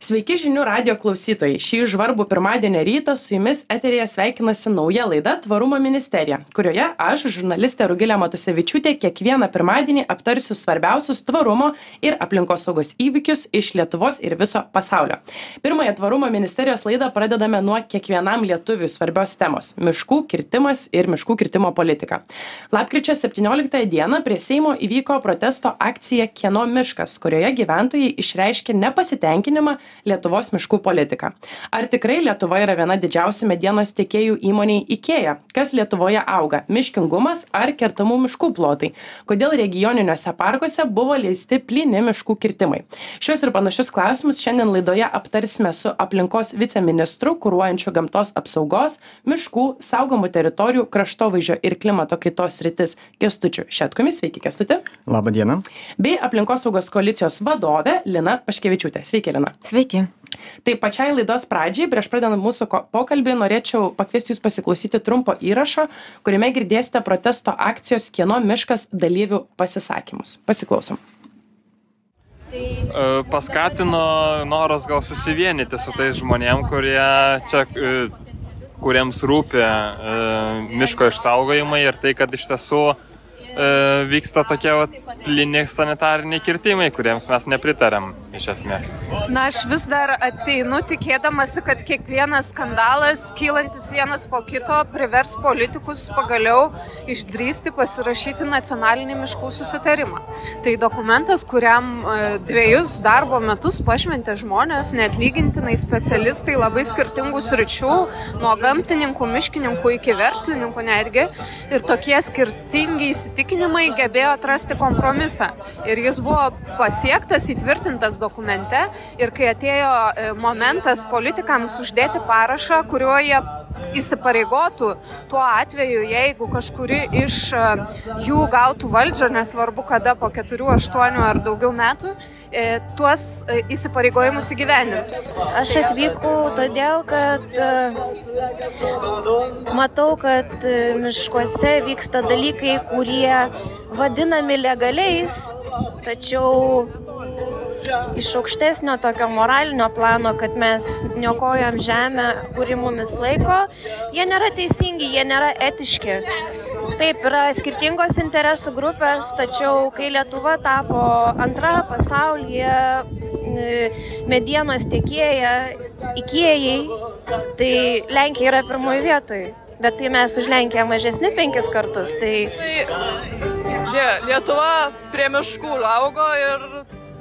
Sveiki žinių radio klausytojai. Šį žvarbų pirmadienio rytą su jumis eterėje sveikinasi nauja laida Tvarumo ministerija, kurioje aš, žurnalistė Rugilė Matusevičiūtė, kiekvieną pirmadienį aptarsiu svarbiausius tvarumo ir aplinkosaugos įvykius iš Lietuvos ir viso pasaulio. Pirmąją Tvarumo ministerijos laidą pradedame nuo kiekvienam lietuviui svarbios temos - miškų kirtimas ir miškų kirtimo politika. Lapkričio 17 dieną prie Seimo įvyko protesto akcija Kieno miškas, kurioje gyventojai išreiškė nepasitenkinimą Lietuvos miškų politiką. Ar tikrai Lietuva yra viena didžiausių medienos tiekėjų įmoniai IKEA? Kas Lietuvoje auga - miškingumas ar kertamų miškų plotai? Kodėl regioniniuose parkuose buvo leisti plyni miškų kirtimai? Šios ir panašius klausimus šiandien laidoje aptarsime su aplinkos viceministru, kūruojančiu gamtos apsaugos, miškų, saugomų teritorijų, kraštovaizdžio ir klimato kaitos rytis Kestučiu Šetkumi. Sveiki, Kestuti. Labą dieną. Bei aplinkosaugos koalicijos vadovė Lina Paškevičiūtė. Sveiki, Lina. Sveiki. Tai pačiai laidos pradžiai, prieš pradedant mūsų pokalbį, norėčiau pakviesti Jūs pasiklausyti trumpo įrašo, kuriame girdėsite protesto akcijos Kieno miškas dalyvių pasisakymus. Pasiklausom. E, paskatino noras gal susivienyti su tais žmonėm, kurie čia, e, kuriems rūpi e, miško išsaugojimai ir tai, kad iš tiesų e, vyksta tokie vat, plini sanitariniai kirtimai, kuriems mes nepritarėm iš esmės. Na, aš vis dar ateinu tikėdamasi, kad kiekvienas skandalas, kylantis vienas po kito, privers politikus pagaliau išdrysti pasirašyti nacionalinį miškų susitarimą. Tai dokumentas, kuriam e, dviejus darbo metus pašventė žmonės, neatlygintinai specialistai labai skirtingų sričių, nuo gamtininkų, miškininkų iki verslininkų netgi. Ir tokie skirtingi įsitikinimai įsitikinimai gebėjo atrasti kompromisą. Ir jis buvo pasiektas, įtvirtintas dokumente. Ir kai atėjo e, momentas politikams uždėti parašą, kuriuo jie įsipareigotų tuo atveju, jeigu kažkuri iš e, jų gautų valdžią, nesvarbu kada, po 4, 8 ar daugiau metų, e, tuos įsipareigojimus įgyvendinti. Aš atvykau todėl, kad matau, kad miškuose vyksta dalykai, kurie kurie vadinami legaliais, tačiau iš aukštesnio tokio moralinio plano, kad mes niokojam žemę, kuri mumis laiko, jie nėra teisingi, jie nėra etiški. Taip, yra skirtingos interesų grupės, tačiau kai Lietuva tapo antra pasaulyje medienos tiekėja įkėjai, tai Lenkija yra pirmoji vietoje bet tai mes už Lenkiją mažesni penkis kartus. Tai... tai Lietuva prie miškų augo ir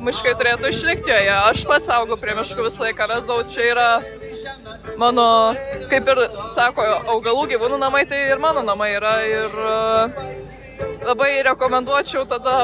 miškai turėtų išlikti joje. Aš pats augau prie miškų visą laiką, vesdavau, čia yra mano, kaip ir sako, augalų gyvūnų namai, tai ir mano namai yra. Ir e, labai rekomenduočiau tada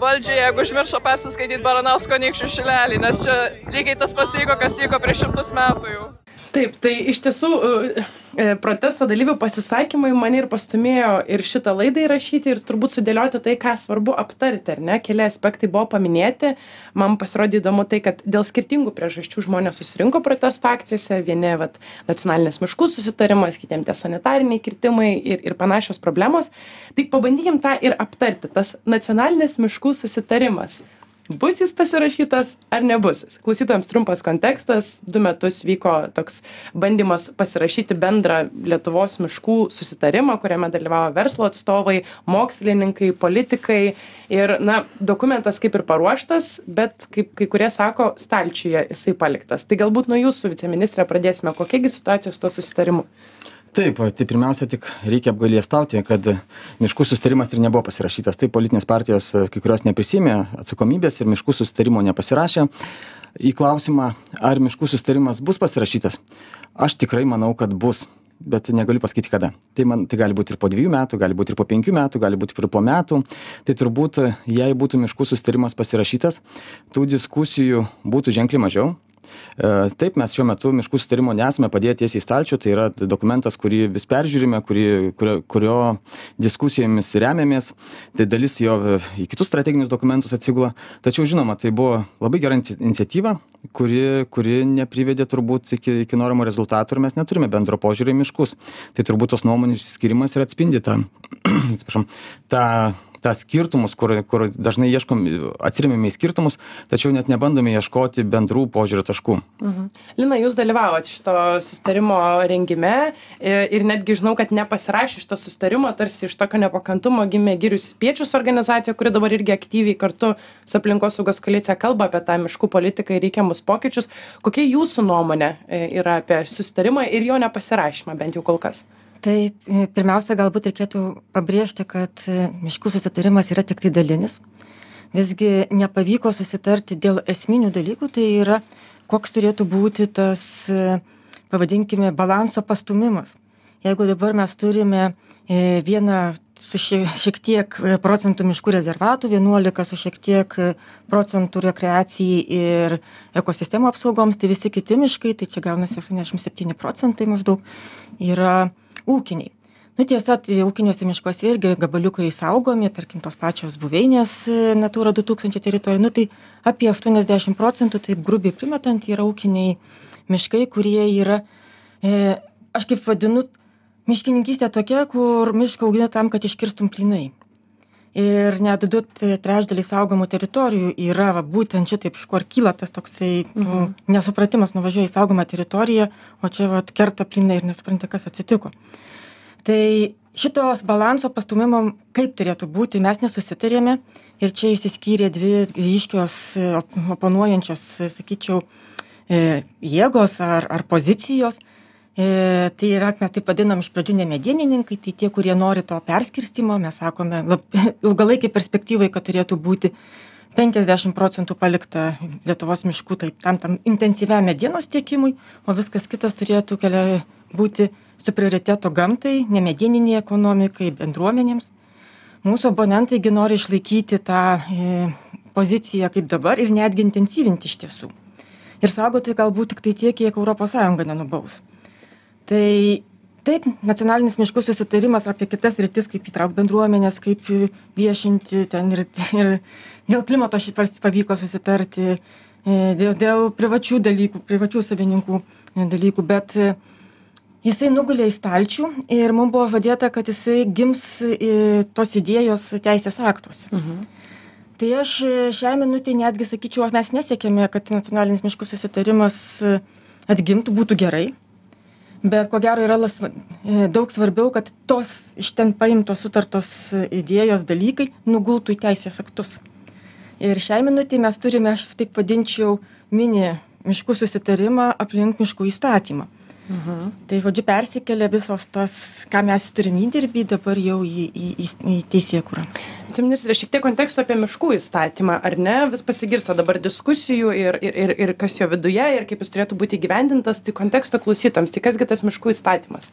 valdžiai, jeigu užmiršo persiskaityti Baranausko nykščių šilelį, nes čia lygiai tas pats vyko, kas vyko prieš šimtus metų jau. Taip, tai iš tiesų e, e, protesto dalyvių pasisakymai mane ir pastumėjo ir šitą laidą įrašyti ir turbūt sudėlioti tai, ką svarbu aptarti, ar ne? Keli aspektai buvo paminėti. Man pasirodė įdomu tai, kad dėl skirtingų priežasčių žmonės susirinko protesto akcijose. Vieni, vat, nacionalinės miškų susitarimas, kitiems tie sanitariniai kirtimai ir, ir panašios problemos. Tai pabandykim tą ir aptarti. Tas nacionalinės miškų susitarimas bus jis pasirašytas ar nebus. Klausytojams trumpas kontekstas. Du metus vyko toks bandymas pasirašyti bendrą lietuvos miškų susitarimą kuriame dalyvavo verslo atstovai mokslininkai politikai. Ir na dokumentas kaip ir paruoštas bet kaip kai kurie sako stalčiuje jisai paliktas. Tai galbūt nuo jūsų viceministre pradėsime. Kokia gi situacija su tuo susitarimu taip tai pirmiausia tik reikia apgailestauti kad miškų susitarimas ir nebuvo pasirašytas. Taip politinės partijos kai kurios neprisiėmė atsakomybės ir miškų susitarimo nepasirašė. Į klausimą ar miškų susitarimas bus pasirašytas aš tikrai manau kad bus bet negaliu pasakyti kada. Tai man tai gali būt ir po dviejų metų gali būt ir po penkių metų gali būt ir po metų. Tai turbūt jei būtų miškų susitarimas pasirašytas tų diskusijų būtų ženkliai mažiau. E, taip, mes šiuo metu miškų sutarimo nesame padėję tiesiai į stalčių, tai yra dokumentas, kurį vis peržiūrime, kurį, kurio, kurio diskusijomis remiamės, tai dalis jo į kitus strateginius dokumentus atsigula. Tačiau, žinoma, tai buvo labai gera iniciatyva, kuri, kuri neprivedė turbūt iki, iki norimo rezultatų ir mes neturime bendro požiūrį į miškus. Tai turbūt tos nuomonių išsiskirimas ir atspindi tą, tą tą tą skirtumus kur kur dažnai ieškom atsiremiame į skirtumus tačiau net nebandome ieškoti bendrų požiūrio taškų. Mhm. lina jūs dalyvavot šito susitarimo rengime ir netgi žinau kad nepasirašius šito susitarimo tarsi iš tokio nepakantumo gimė girių spiečius organizacija kuri dabar irgi aktyviai kartu su aplinkosaugos koalicija kalba apie tą miškų politiką ir reikiamus pokyčius. Kokia jūsų nuomonė e, yra apie susitarimą ir jo nepasirašymą bent jau kol kas tai e, pirmiausia galbūt reikėtų pabrėžti kad e, miškų susitarimas yra tiktai dalinis. Visgi nepavyko susitarti dėl esminių dalykų tai yra koks turėtų būti tas e, pavadinkime balanso pastūmimas. Jeigu dabar mes turime vieną su šie šiek tiek procentų miškų rezervatų vienuolika su šiek tiek procentų rekreacijai ir ekosistemų apsaugoms. Tai visi kiti miškai tai čia gaunasi aštuoniasdešim septyni procentai maždaug yra ūkiniai. Nu tiesa tai ūkiniuose miškuose irgi gabaliukai saugomi tarkim tos pačios buveinės e, natūra du tūkstančiai teritorijoj nu tai apie aštuoniasdešim procentų taip grubiai primetant yra ūkiniai miškai kurie yra e, aš kaip vadinu miškininkystė tokia kur mišką augina tam kad iškirstum plynai. Ir net du trečdaliai saugomų teritorijų yra va būtent šitaip iš kur kyla tas toksai nu mhm. nesupratimas nuvažiuoji į saugomą teritoriją o čia vat kerta plynai ir nesupranti kas atsitiko. Tai šitos balanso pastūmimo kaip turėtų būti mes nesusitarėme. Ir čia išsiskyrė dvi ryškios oponuojančios sakyčiau e, jėgos ar ar pozicijos e tai yra mes taip vadinam iš pradžių nemedienininkai tai tie kurie nori to perskirstymo mes sakome lab ilgalaikėj perspektyvoj kad turėtų būti penkiasdešim procentų palikta lietuvos miškų taip tam tam intensyviam medienos tiekimui o viskas kitas turėtų kelia būti su prioritetu gamtai nemedieninei ekonomikai bendruomenėms. Mūsų oponentai gi nori išlaikyti tą e poziciją kaip dabar ir netgi intensyvinti iš tiesų. Ir saugoti galbūt tiktai tiek kiek sąjunga nenubaus tai taip nacionalinis miškų susitarimas apie kitas sritis kaip įtraukt bendruomenes kaip viešinti ten ir ir dėl klimato šiaip pavyko susitarti e, dėl dėl privačių dalykų privačių savininkų e, dalykų bet e, jisai nugulė į stalčių ir mum buvo žadėta kad jisai gims tos idėjos teisės aktuose mhm. tai aš šiai minutei netgi sakyčiau mes nesiekiame kad nacionalinis miškų susitarimas atgimtų būtų gerai bet ko gero yra lasva e, daug svarbiau kad tos iš ten paimtos sutartos idėjos dalykai nugultų į teisės aktus. Ir šiai minutei mes turime aš taip vadinčiau mini miškų susitarimą aplink miškų įstatymą. Mhm. tai žodžiu persikelia visos tos ką mes turim įdirbį dabar jau į į į į teisėkūrą viceministre šiek tiek konteksto apie miškų įstatymą ar ne? Vis pasigirsta dabar diskusijų ir ir ir ir kas jo viduje ir kaip jis turėtų būti įgyvendintas. Tai konteksto klausytojams tai kas gi tas miškų įstatymas?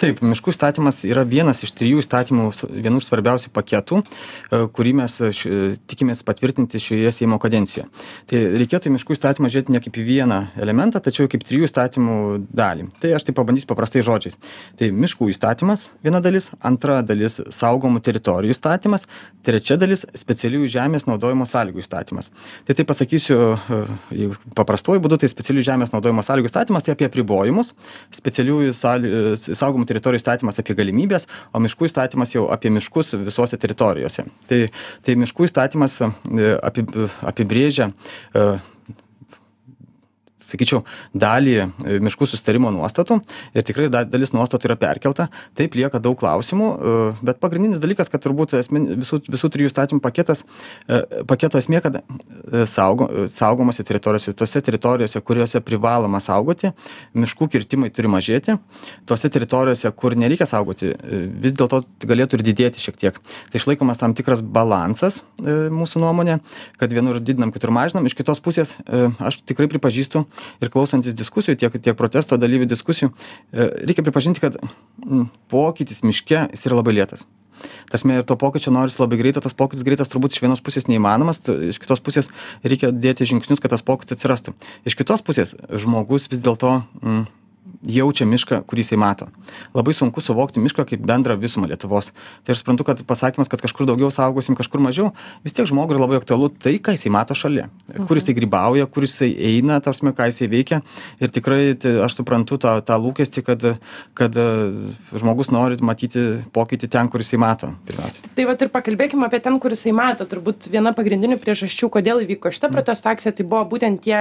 Taip miškų įstatymas yra vienas iš trijų įstatymų vienų iš svarbiausių paketų e, kurį mes e, š tikimės patvirtinti šioje seimo kadencijoje. Tai reikėtų į miškų įstatymą žiūrėti ne kaip į vieną elementą tačiau kaip trijų įstatymų dalį. Tai aš taip pabandysiu paprastais žodžiais. Tai miškų įstatymas viena dalis antra dalis saugomų teritorijų įstatymas trečia dalis specialiųjų žemės naudojimo sąlygų įstatymas. Tai taip pasakysiu e, paprastuoju būdu tai specialiųjų žemės naudojimo sąlygų įstatymas tai apie apribojimus specialiųjų e, saugomų teritorijų įstatymas apie galimybes o miškų įstatymas jau apie miškus visose teritorijose. Tai tai miškų įstatymas e, api apibrėžia sakyčiau dalį e, miškų susitarimo nuostatų. Ir tikrai da dalis nuostatų yra perkelta. Taip lieka daug klausimų e, bet pagrindinis dalykas kad turbūt esmin visų visų trijų įstatymų paketas e, paketo esmė kad saugo saugomose teritorijose tose teritorijose kuriose privaloma saugoti miškų kirtimai turi mažėti. Tose teritorijose kur nereikia saugoti vis dėlto galėtų ir didėti šiek tiek. Tai išlaikomas tam tikras balansas mūsų nuomone kad vienur didinam kitur mažinam. Iš kitos pusės aš tikrai pripažįstu ir klausantis diskusijų tiek tiek protesto dalyvių diskusijų e, reikia pripažinti kad pokytis miške jis yra labai lėtas. Ta prasme ir to pokyčio norisi labai greito tas pokytis greitas turbūt iš vienos pusės neįmanomas iš kitos pusės reikia dėti žingsnius kad tas pokytis atsirastų. Iš kitos pusės žmogus vis dėlto mm, jaučia mišką kurį jisai mato. Labai sunku suvokti mišką kaip bendrą visumą lietuvos. Tai aš suprantu kad pasakymas kad kažkur daugiau saugosim kažkur mažiau vis tiek žmogui labai aktualu tai ką jisai mato šalia. Kur jisai grybauja kur jisai eina ta prasme ką jisai veikia. Ir tikrai tai aš suprantu tą tą lūkestį kad kad žmogus nori matyti pokytį ten kur jisai mato pirmiausia. Tai vat ir pakalbėkim apie ten kur jisai mato. Turbūt viena pagrindinių priežasčių kodėl įvyko šita protesto akcija tai buvo būtent tie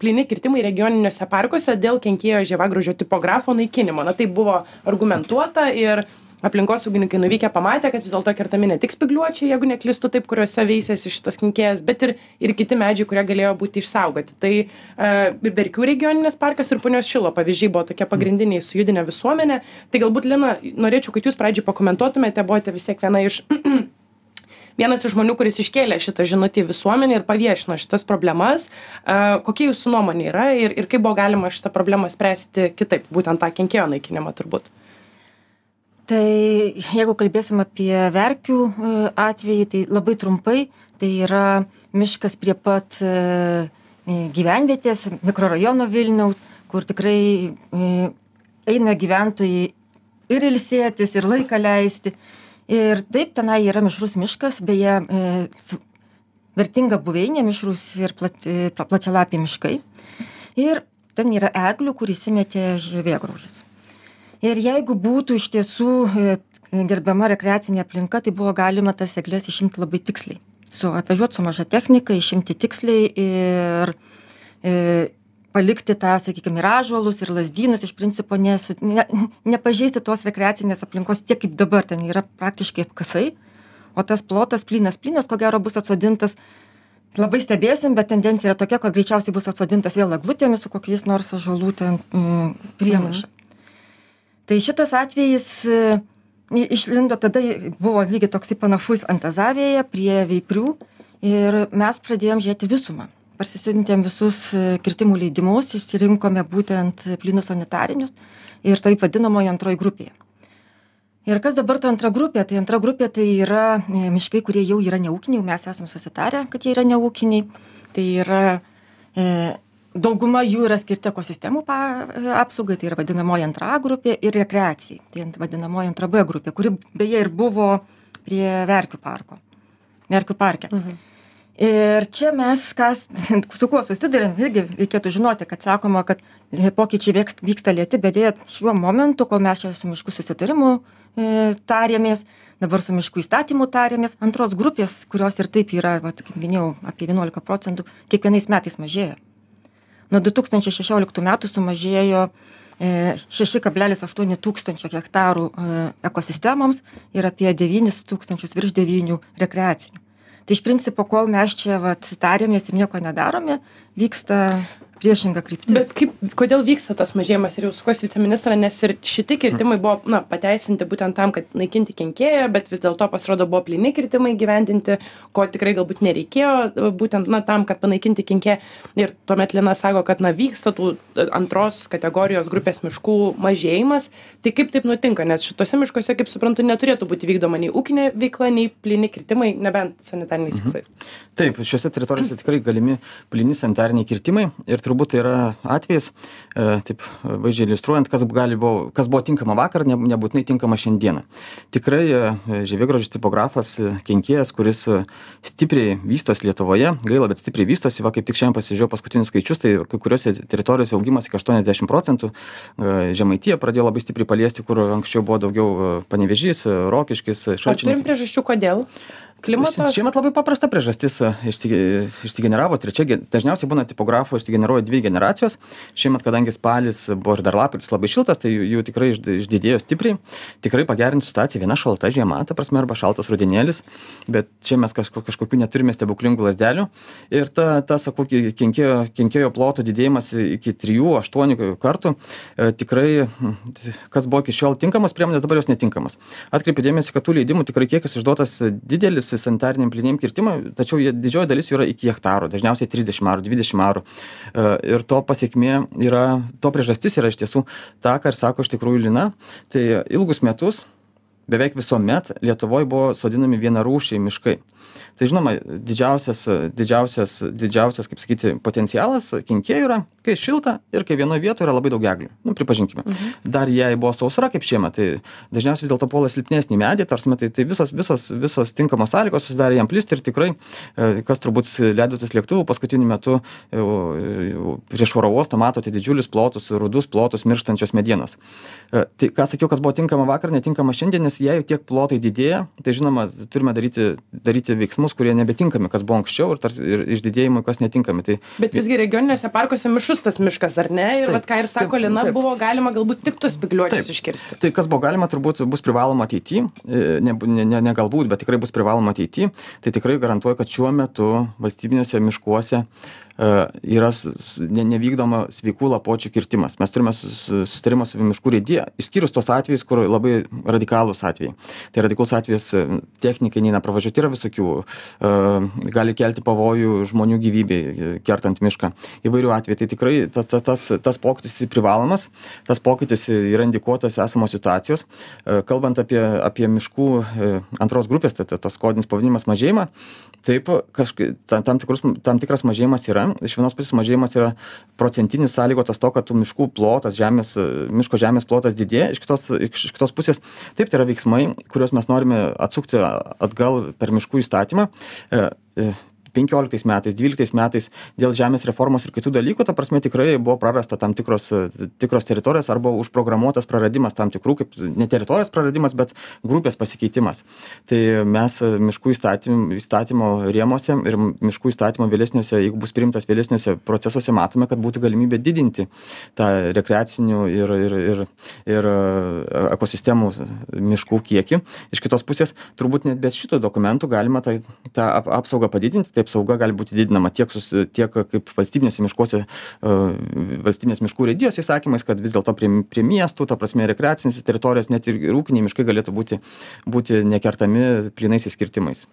plyni kirtimai regioniniuose parkuose dėl kenkėjo žievėgraužio tipografo naikinimo. Na tai buvo argumentuota ir aplinkosaugininkai nuvykę pamatė kad vis dėlto kertami ne tik spygliuočiai jeigu neklystu taip kuriuose veisiasi šitas kenkėjas bet ir ir kiti medžiai kurie galėjo būti išsaugoti. Tai e, verkių regioninis parkas ir punios šilo pavyzdžiai buvo tokie pagrindiniai sujudinę visuomenę. Tai galbūt lina norėčiau kad jūs pradžioj pakomentuotumėte buvote vis tiek viena iš vienas iš žmonių kuris iškėlė šitą žinutę į visuomenę ir paviešino šitas problemas kokia jūsų nuomonė yra ir, ir kaip buvo galima šitą problemą spręsti kitaip, būtent tą kenkėjo naikinimą turbūt. Tai jeigu kalbėsim apie verkių e, atvejį, tai labai trumpai, tai yra miškas prie pat e, gyvenvietės, mikrorajono Vilniaus, kur tikrai e, eina gyventojai ir ilsėtis, ir laiką leisti ir taip tenai yra mišrus miškas beje e, vertinga buveinė mišrūs ir plat, e, plačialapiai miškai. Ir ten yra eglių, kur įsimetė žievėgraužis. Ir jeigu būtų iš tiesų e, gerbiama rekreacinė aplinka, tai buvo galima tas eglės išimti labai tiksliai. Su atvažiuoti su maža technika, išimti tiksliai ir e, palikti tą sakykim ir ąžuolus ir lazdynus iš principo nesu ne nepažeisti tos rekreacinės aplinkos tiek kaip dabar ten yra praktiškai apkasai o tas plotas plynas plynas ko gero bus atsodintas labai stebėsim bet tendencija yra tokia kad greičiausiai bus atsodintas vėl eglutėmis su kokiais nors ąžuolų ten mm, priemaiša tai šitas atvejis e, išlindo tada buvo lygiai toksai panašus antazavėje prie veiperių ir mes pradėjom žiūrėti visumą parsisiuntėm visus e, kirtimų leidimus išsirinkome būtent plynus sanitarinius ir taip vadinamoje antroji grupėje. Ir kas dabar ta antra grupė? Tai antra grupė tai yra e, miškai, kurie jau yra neūkiniai, mes esame susitarę, kad jie yra neūkiniai. Tai yra e, dauguma jų yra skirti ekosistemų pa, apsaugai, tai yra vadinamoji antra grupė ir rekreacijai. Tai vadinamoji antra B grupė, kuri beje ir buvo prie Verkių parko. Verkių parke. Mhm ir čia mes kas su kuo susiduriam irgi reikėtų žinoti kad sakoma kad pokyčiai vėks vyksta lėti bet deja šiuo momentu kol mes čia su miškų susitarimu e, tarėmės dabar su miškų įstatymu tarėmės antros grupės kurios ir taip yra vat kaip minėjau apie vienuolika procentų kiekvienais metais mažėja. Nuo du tūkstančiai šešioliktų metų sumažėjo e, šeši kablelis aštuoni tūkstančio hektarų e, ekosistemoms ir apie devynis tūkstančius virš devynių rekreacinių tai iš principo kol mes čia vat tariamės ir nieko nedarome vyksta priešinga kryptis. Bet kaip, kodėl vyksta tas mažėjimas ir jau sukuosi viceministrą, nes ir šitie kirtimai buvo na, pateisinti būtent tam, kad naikinti kenkėją, bet vis dėlto pasirodo buvo plini kirtimai gyvendinti, ko tikrai galbūt nereikėjo būtent na, tam, kad panaikinti kenkėją. Ir tuomet Lina sako, kad na, vyksta tų antros kategorijos grupės miškų mažėjimas. Tai kaip taip nutinka, nes šituose miškuose, kaip suprantu, neturėtų būti vykdoma nei ūkinė veikla, nei plini kirtimai, nebent sanitariniais mhm. tikslais. Taip, šiuose teritorijose tikrai galimi plini sanitariniai kirtimai ir turbūt tai yra atvejis, e, taip vaizdžiai iliustruojant, kas, buvo, kas buvo tinkama vakar, ne, nebūtinai tinkama šiandieną. Tikrai e, žemėgrožis tipografas e, kenkėjas, kuris stipriai vystos Lietuvoje, gaila, bet stipriai vystosi, va kaip tik šiandien pasižiūrėjau paskutinius skaičius, tai kai kuriuose teritorijose augimas iki 80 procentų, Žemaitija pradėjo labai stipriai paliesti, kur anksčiau buvo daugiau panevežys, rokiškis, šalčiai. Turim priežasčių, kodėl? Klimato šiemet labai paprasta priežastis e, išsi išsigeneravo trečia dažniausiai būna tipografų išsigeneruoja dvi generacijos. Šiemet kadangi spalis buvo ir dar lapkritis labai šiltas tai jų tikrai iš išdidėjo stipriai. Tikrai pagerins situaciją. Viena šalta žiema ta prasme arba šaltas rudenėlis. Bet čia mes kažko kažkokių neturime stebuklingų lazdelių. Ir ta ta sakau kenkėjo kenkėjo ploto didėjimas iki trijų aštuonių kartų. E, tikrai kas buvo iki šiol tinkamos priemonės dabar jos netinkamos. Atkreipiu dėmesį kad tų leidimų tikrai kiekis išduotas didelis visi sanitariniam plyniem kirtimam tačiau jie didžioji dalis jų yra iki hektaro dažniausiai trisdešim arų dvidešim arų. E, ir to pasekmė yra to priežastis yra iš tiesų ta ką ir sako iš tikrųjų lina. Tai ilgus metus beveik visuomet lietuvoj buvo sodinami vienarūšiai miškai tai žinoma didžiausias didžiausias didžiausias kaip sakyti potencialas kenkėjų yra kai šilta ir kai vienoj vietoj yra labai daug eglių. Nu pripažinkime. Dar jei buvo sausra kaip šiemet tai dažniausiai vis dėlto puola silpnesnį medį ta prasme tai tai visos visos visos tinkamos sąlygos susidarė jam plisti ir tikrai e, kas turbūt leidotis lėktuvu paskutiniu metu jau jau prieš oro uostą matote didžiulius plotus rudus plotus mirštančios medienos. E, tai ką sakiau kas buvo tinkama vakar netinkama šiandien nes jei tiek plotai didėja tai žinoma turime daryti daryti veiksmus kurie nebetinkami kas buvo anksčiau ir tar ir išdidėjimui kas netinkami. Tai bet visgi regioniniuose parkuose mišrus tas miškas ar ne? Ir vat ką ir sako lina buvo galima galbūt tik tuos spygliuočius iškirsti. Tai kas buvo galima turbūt bus privaloma ateity e, ne ne ne ne galbūt bet tikrai bus privaloma ateity tai tikrai garantuoju kad šiuo metu valstybiniuose miškuose yra s- s- ne nevykdoma sveikų lapuočių kirtimas. Mes turime su su susitarimą su miškų urėdija išskyrus tuos atvejus kur labai radikalūs atvejai. Tai radikalus atvejis e, technikai neina pravažiuot yra visokių e, gali kelti pavojų žmonių gyvybei e, kertant mišką. Įvairių atvejų. Tai tikrai ta ta tas tas pokytis privalomas tas pokytis yra indikuotas esamos situacijos. E, kalbant apie apie miškų e, antros grupės tai ta tas kodinis pavadinimas mažėjimą taip kažkai ta tam tikrus tam tikras mažėjimas yra iš vienos pusės mažėjimas yra procentinis sąlygotas to kad tų miškų plotas žemės e, miško žemės plotas didėja. Iš kitos iš kitos pusės taip tai yra veiksmai kuriuos mes norime atsukti atgal per miškų įstatymą. E, e, penkioliktais metais dvyliktais metais dėl žemės reformos ir kitų dalykų ta prasme tikrai buvo prarasta tam tikros tikros teritorijos arba užprogramuotas praradimas tam tikrų kaip ne teritorijos praradimas bet grupės pasikeitimas. Tai mes miškų įstatym įstatymo rėmuose ir miškų įstatymo vėlesniuose jeigu bus priimtas vėlesniuose procesuose matome kad būtų galimybė didinti tą rekreacinių ir ir ir ir e, ekosistemų miškų kiekį. Iš kitos pusės turbūt net be šitų dokumentų galima tą tą ap apsaugą padidinti tai apsauga gali būti didinama tiek susi tiek kaip valstybiniuose miškuose e, valstybinės miškų urėdijos įsakymais kad vis dėlto prie prie miestų ta prasme rekreacinėse teritorijos net ir ūkiniai miškai galėtų būti būti nekertami plynaisiais kirtimais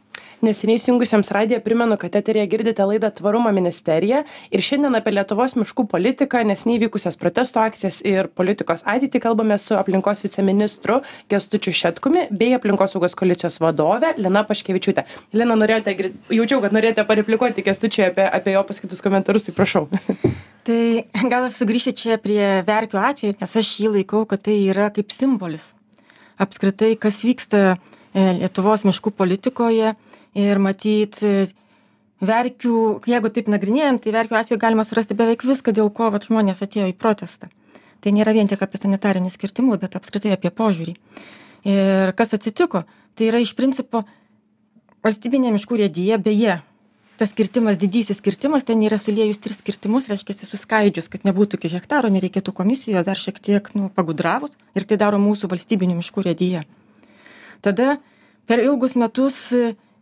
neseniai įsijungusiems radiją primenu kad eteryje girdite laidą tvarumo ministerija ir šiandien apie lietuvos miškų politiką neseniai vykusias protesto akcijas ir politikos ateitį kalbamės su aplinkos viceministru kęstučiu šetkumi bei aplinkosaugos koalicijos vadove lina paškevičiūte. Lina norėjote jaučiau kad norėjote pareplikuoti kęstučiui apie apie jo pasakytus komentarus tai prašau Tai gal aš sugrįšiu čia prie verkių atveju, nes aš jį laikau, kad tai yra kaip simbolis. Apskritai, kas vyksta e, Lietuvos miškų politikoje ir matyt, e, verkių, jeigu taip nagrinėjom, tai verkių atveju galima surasti beveik viską, dėl ko vat, žmonės atėjo į protestą. Tai nėra vien tik apie sanitarinius kirtimus, bet apskritai apie požiūrį. Ir kas atsitiko, tai yra iš principo valstybinė miškų rėdyje, beje, tas kirtimas didysis kirtimas ten yra suliejus tris kirtimus reiškiasi suskaidžius kad nebūtų iki hektaro nereikėtų komisijos dar šiek tiek nu pagudravus ir tai daro mūsų valstybinių miškų urėdija. Tada per ilgus metus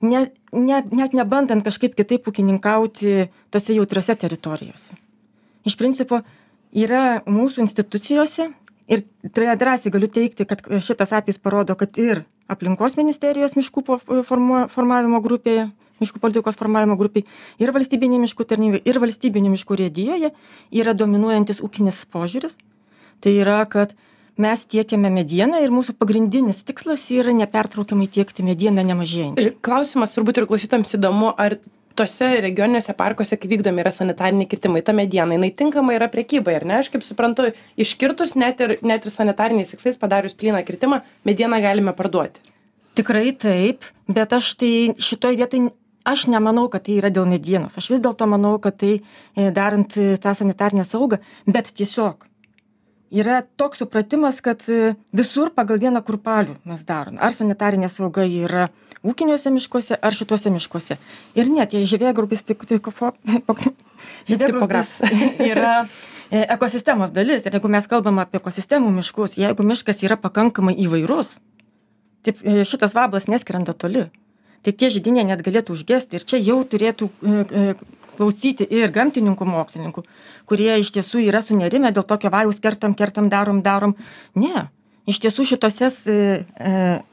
ne ne net nebandant kažkaip kitaip ūkininkauti tose jautriose teritorijose. Iš principo yra mūsų institucijose ir tai drąsiai galiu teigti kad šitas atvejis parodo kad ir aplinkos ministerijos miškų po formuo formavimo grupėje miškų politikos formavimo grupėj ir valstybinėj miškų tarnyboj ir valstybinių miškų urėdijoje yra dominuojantis ūkinis požiūris. Tai yra kad mes tiekiame medieną ir mūsų pagrindinis tikslas yra nepertraukiamai tiekti medieną nemažėjančiai. Klausimas turbūt ir klausytojams įdomu ar tuose regioniniuose parkuose kai vykdomi yra sanitariniai kirtimai ta mediena jinai tinkama yra prekybai ar ne? Aš kaip suprantu iškirtus net ir net ir sanitariniais tikslais padarius plyną kirtimą medieną galime parduoti. Tikrai taip bet aš tai šitoj vietoj aš nemanau kad tai yra dėl medienos. Aš vis dėlto manau kad tai e, darant e, tą sanitarinę saugą bet tiesiog yra toks supratimas kad e, visur pagal vieną kurpalių mes darom. Ar sanitarinė sauga yra ūkiniuose miškuose ar šituose miškuose. Ir net jei žievėgraužis tik tik fo žievėgraužis yra ekosistemos dalis. Ir jeigu mes kalbam apie ekosistemų miškus jeigu miškas yra pakankamai įvairus taip šitas vablas neskrenda toli tai tie židiniai net galėtų užgesti ir čia jau turėtų e, e, klausyti ir gamtininkų mokslininkų kurie iš tiesų yra sunerimę dėl tokio vajaus kertam kertam darom darom. Ne. Iš tiesų šitose e,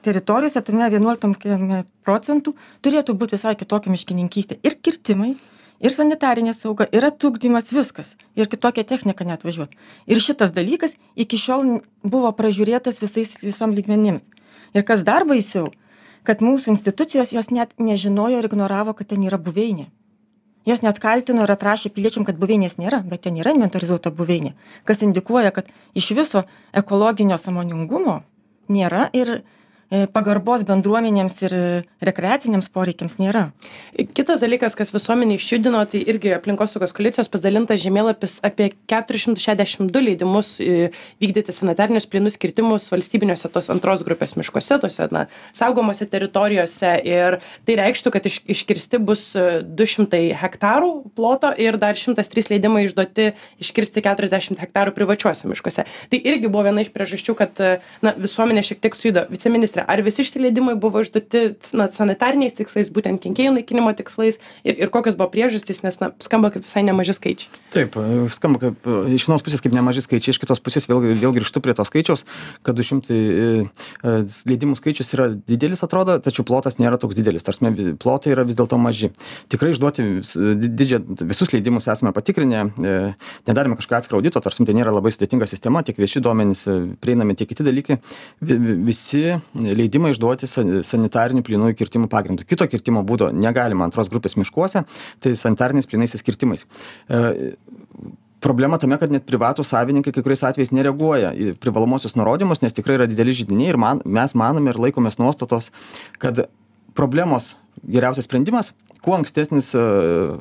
teritorijose tame vienuoliktam kem procentų turėtų būt visai kitokia miškininkystė. Ir kirtimai ir sanitarinė sauga ir atugdymas viskas. Ir kitokia technika net važiuot. Ir šitas dalykas iki šiol buvo pražiūrėtas visais visom lygmenims. Ir kas dar baisiau kad mūsų institucijos jos net nežinojo ir ignoravo kad ten yra buveinė. Jos net kaltino ir atrašė piliečiam kad buveinės nėra bet ten yra inventorizuota buveinė kas indikuoja kad iš viso ekologinio sąmoningumo nėra ir pagarbos bendruomenėms ir rekreaciniams poreikiams nėra. Kitas dalykas, kas visuomenį išjudino, tai irgi aplinkosaugos koalicijos pasidalintas žemėlapis apie 462 leidimus e, vykdyti sanitarinius plynus kirtimus valstybiniuose tos antros grupės miškuose, tose na, saugomose teritorijose. Ir tai reikštų, kad iš, iškirsti bus 200 hektarų ploto ir dar 103 leidimai išduoti iškirsti 40 hektarų privačiuose miškuose. Tai irgi buvo viena iš priežasčių, kad na, visuomenė šiek tiek sujudo. Viceministrė ministre ar visi šitie leidimai buvo išduoti na sanitariniais tikslais būtent kenkėjų naikinimo tikslais? Ir ir kokios buvo priežastys nes na skamba kaip visai nemaži skaičiai. Taip skamba kaip iš vienos pusės kaip nemaži skaičiai iš kitos pusės vėl vėl grįžtu prie to skaičiaus kad du šimtai e, e, leidimų skaičius yra didelis atrodo tačiau plotas nėra toks didelis. Ta prasme plotai yra vis dėlto maži. Tikrai išduoti didžią visus leidimus esame patikrinę e, nedarėme kažkokio atskiro audito ta prasme tai nėra labai sudėtinga sistema tiek vieši duomenys prieinami tiek kiti dalykai. Visi leidimai išduoti sanitarinių plynųjų kirtimų pagrindu. Kito kirtimo būdo negalima antros grupės miškuose, tai sanitariniais plynaisiais kirtimais. E, problema tame, kad net privatų savininkai kai kuriais atvejais nereaguoja į privalomosius nurodymus, nes tikrai yra dideli žydiniai ir man, mes manome ir laikomės nuostatos, kad problemos geriausias sprendimas, kuo ankstesnis uh,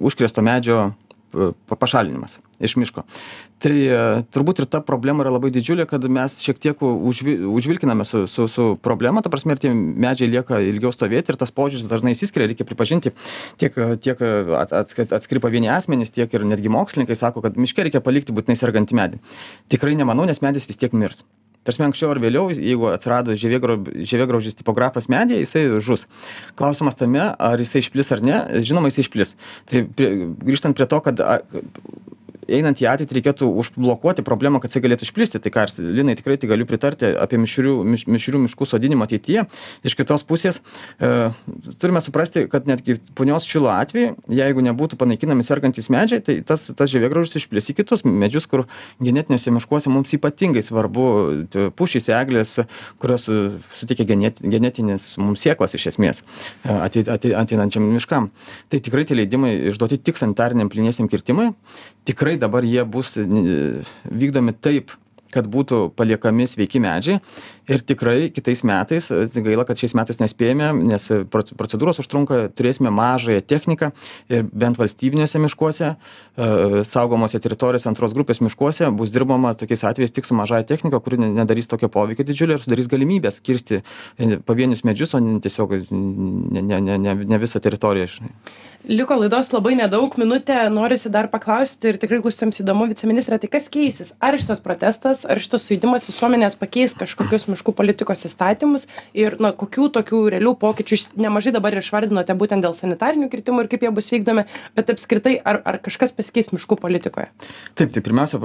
užkrėsto medžio pašalinimas iš miško. Tai e, turbūt ir ta problema yra labai didžiulė, kad mes šiek tiek užvi, užvilkiname su, su, su problema, ta prasme, ir tie medžiai lieka ilgiau stovėti ir tas požiūris dažnai įsiskiria, reikia pripažinti, tiek, tiek atskiri pavieni asmenys, tiek ir netgi mokslininkai sako, kad miške reikia palikti būtinai sergantį medį. Tikrai nemanau, nes medis vis tiek mirs prasme anksčiau ar vėliau jeigu atsirado žievėgrau žievėgraužis tipografas medyje jisai žus. Klausimas tame ar jisai išplis ar ne žinoma jisai išplis. Tai prie grįžtant prie to kad einant į ateitį reikėtų užblokuoti problemą kad jisai galėtų išplisti. Tai ką ir linai tikrai tik galiu pritarti apie mišrių miš mišrių miškų sodinimą ateityje. Iš kitos pusės e, turime suprasti kad netgi punios šilo atveju jeigu nebūtų panaikinami sergantys medžiai tai tas tas žievėgraužis išplis į kitus medžius kur genetiniuose miškuose mums ypatingai svarbu pušys eglės kurios suteikia genet genetines mums sėklas iš esmės e, ateit atei ateinančiam miškam. Tai tikrai tie leidimai išduoti tik sanitariniam plyniesiem kirtimui tikrai tikrai dabar jie bus vykdomi taip kad būtų paliekami sveiki medžiai ir tikrai kitais metais gaila kad šiais metais nespėjame nes procedūros užtrunka turėsime mažąją techniką ir bent valstybiniuose miškuose e, saugomose teritorijose antros grupės miškuose bus dirbama tokiais atvejais tik su mažąja technika kuri nedarys tokio poveikio didžiulio ir sudarys galimybes kirsti e, pavienius medžius o ne tiesiog ne ne ne ne ne visą teritoriją žinai. Liko laidos labai nedaug minutė norisi dar paklausti ir tikrai klausytojams įdomu viceministre tai kas keisis? Ar šitas protestas ar šitas sujudimas visuomenės pakeis kažkokius miškų politikos įstatymus ir na kokių tokių realių pokyčių jūs nemažai dabar ir išvardinote būtent dėl sanitarinių kirtimų ir kaip jie bus vykdomi bet apskritai ar ar kažkas pasikeis miškų politikoje? Taip tai pirmiausia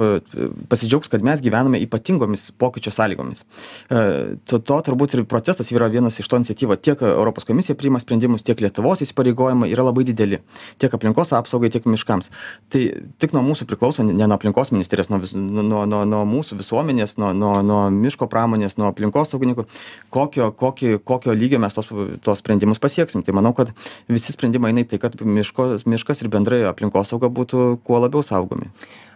pasidžiaugs kad mes gyvename ypatingomis pokyčių sąlygomis. E, to to turbūt ir protestas yra vienas iš to iniciatyva tiek europos komisija priima sprendimus tiek lietuvos įsipareigojimai yra labai dideli. Tiek aplinkos apsaugai tiek miškams. Tai tik nuo mūsų priklauso ne nuo aplinkos ministerijos nuo vis nuo nuo nuo mūsų visuomenės nuo nuo nuo miško pramonės nuo aplinkosaugininkų kokio kokį kokio lygio mes tuos tuos sprendimus pasieksim. Tai manau kad visi sprendimai eina į tai kad miško miškas ir bendrai aplinkosauga būtų kuo labiau saugomi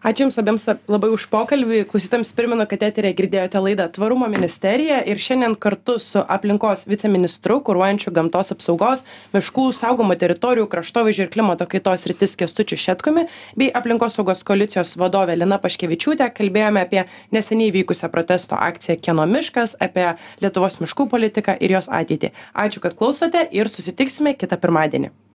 ačiū jums abiems labai už pokalbį. Klausytojams primenu kad eteryje girdėjote laidą tvarumo ministerija ir šiandien kartu su aplinkos viceministru kuruojančiu gamtos apsaugos miškų saugomų teritorijų kraštovaizdžio ir klimato kaitos sritis kęstučiu šetkumi bei aplinkosaugos koalicijos vadove lina paškevičiūte kalbėjome apie neseniai vykusią protesto akciją kieno miškas apie lietuvos miškų politiką ir jos ateitį. Ačiū kad klausote ir susitiksime kitą pirmadienį